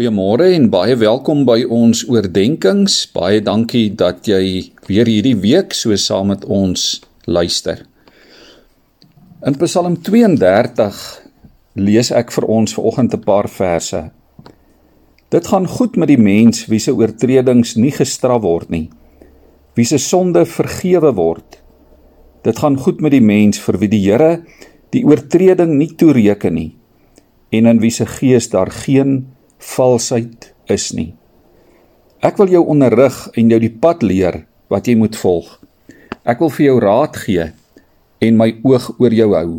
Goeiemôre en baie welkom by ons oordeenkings. Baie dankie dat jy weer hierdie week so saam met ons luister. In Psalm 32 lees ek vir ons vanoggend 'n paar verse. Dit gaan goed met die mens wie se oortredings nie gestraf word nie, wie se sonde vergewe word. Dit gaan goed met die mens vir wie die Here die oortreding nie toereken nie en in wie se gees daar geen valsheid is nie. Ek wil jou onderrig en jou die pad leer wat jy moet volg. Ek wil vir jou raad gee en my oog oor jou hou.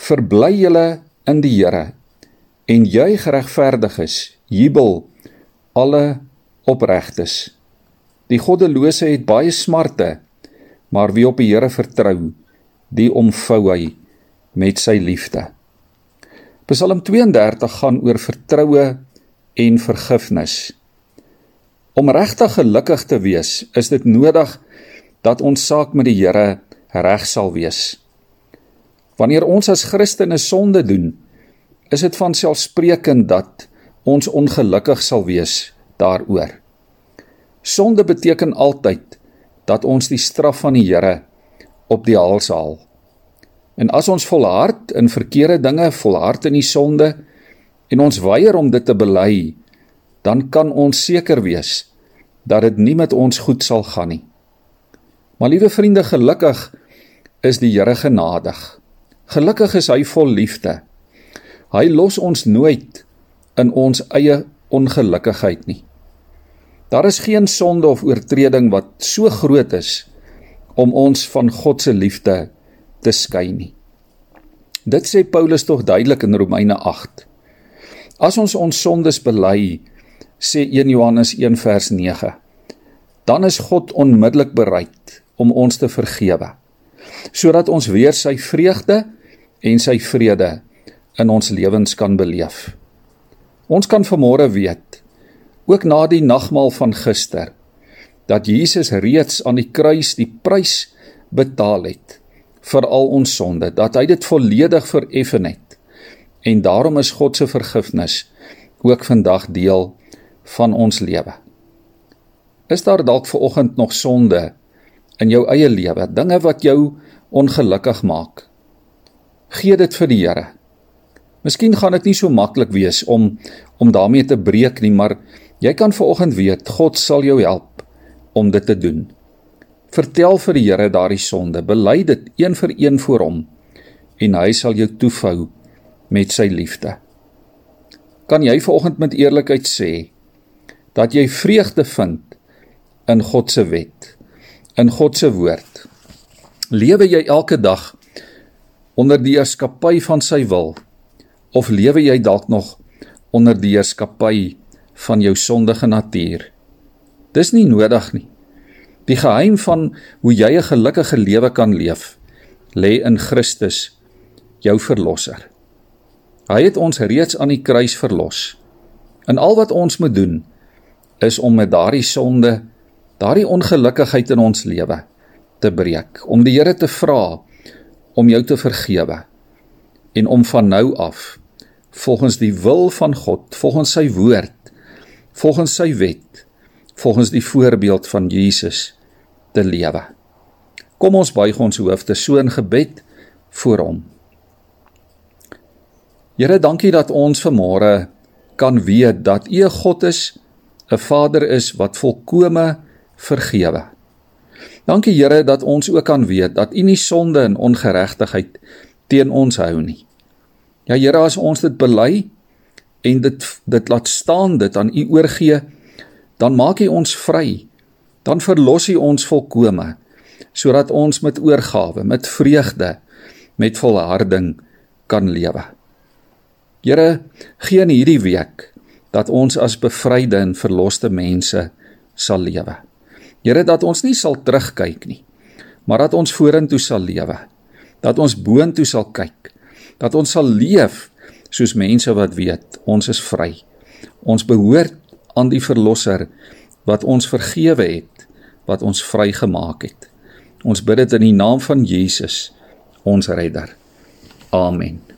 Verbly julle in die Here en juig geregverdiges, jubel alle opregtes. Die goddelose het baie smarte, maar wie op die Here vertrou, die omvou hy met sy liefde. Psalm 32 gaan oor vertroue en vergifnis. Om regtig gelukkig te wees, is dit nodig dat ons saak met die Here reg sal wees. Wanneer ons as Christene sonde doen, is dit van selfsprekend dat ons ongelukkig sal wees daaroor. Sonde beteken altyd dat ons die straf van die Here op die hals haal. En as ons volhard in verkeerde dinge, volhard in die sonde en ons weier om dit te bely, dan kan ons seker wees dat dit nie met ons goed sal gaan nie. Maar liewe vriende, gelukkig is die Here genadig. Gelukkig is hy vol liefde. Hy los ons nooit in ons eie ongelukkigheid nie. Daar is geen sonde of oortreding wat so groot is om ons van God se liefde te skei nie. Dit sê Paulus tog duidelik in Romeine 8. As ons ons sondes bely, sê 1 Johannes 1 vers 9, dan is God onmiddellik bereid om ons te vergewe, sodat ons weer sy vreugde en sy vrede in ons lewens kan beleef. Ons kan vanmôre weet, ook na die nagmaal van gister, dat Jesus reeds aan die kruis die prys betaal het vir al ons sonde, dat hy dit volledig vereffen het. En daarom is God se vergifnis ook vandag deel van ons lewe. Is daar dalk ver oggend nog sonde in jou eie lewe, dinge wat jou ongelukkig maak? Gee dit vir die Here. Miskien gaan dit nie so maklik wees om om daarmee te breek nie, maar jy kan ver oggend weet God sal jou help om dit te doen. Vertel vir die Here daardie sonde, bely dit een vir een voor hom en hy sal jou toefou met sy liefde. Kan jy vanoggend met eerlikheid sê dat jy vreugde vind in God se wet, in God se woord? Lewe jy elke dag onder die heerskappy van sy wil of lewe jy dalk nog onder die heerskappy van jou sondige natuur? Dis nie nodig nie. Die geheim van hoe jy 'n gelukkige lewe kan leef, lê in Christus, jou verlosser. Hy het ons reeds aan die kruis verlos. En al wat ons moet doen is om met daardie sonde, daardie ongelukkigheid in ons lewe te breek, om die Here te vra om jou te vergewe en om van nou af volgens die wil van God, volgens sy woord, volgens sy wet, volgens die voorbeeld van Jesus te lewe. Kom ons buig ons hoofde so in gebed voor hom. Here, dankie dat ons vanmôre kan weet dat U 'n God is, 'n Vader is wat volkome vergewe. Dankie Here dat ons ook kan weet dat U nie sonde en ongeregtigheid teen ons hou nie. Ja Here, as ons dit bely en dit dit laat staan dit aan U oorgee, dan maak U ons vry dan verlos U ons volkome sodat ons met oorgawe, met vreugde, met volharding kan lewe. Here, gee in hierdie week dat ons as bevryde en verloste mense sal lewe. Here, dat ons nie sal terugkyk nie, maar dat ons vorentoe sal lewe. Dat ons boontoe sal kyk. Dat ons sal leef soos mense wat weet ons is vry. Ons behoort aan die verlosser wat ons vergewe het, wat ons vrygemaak het. Ons bid dit in die naam van Jesus, ons redder. Amen.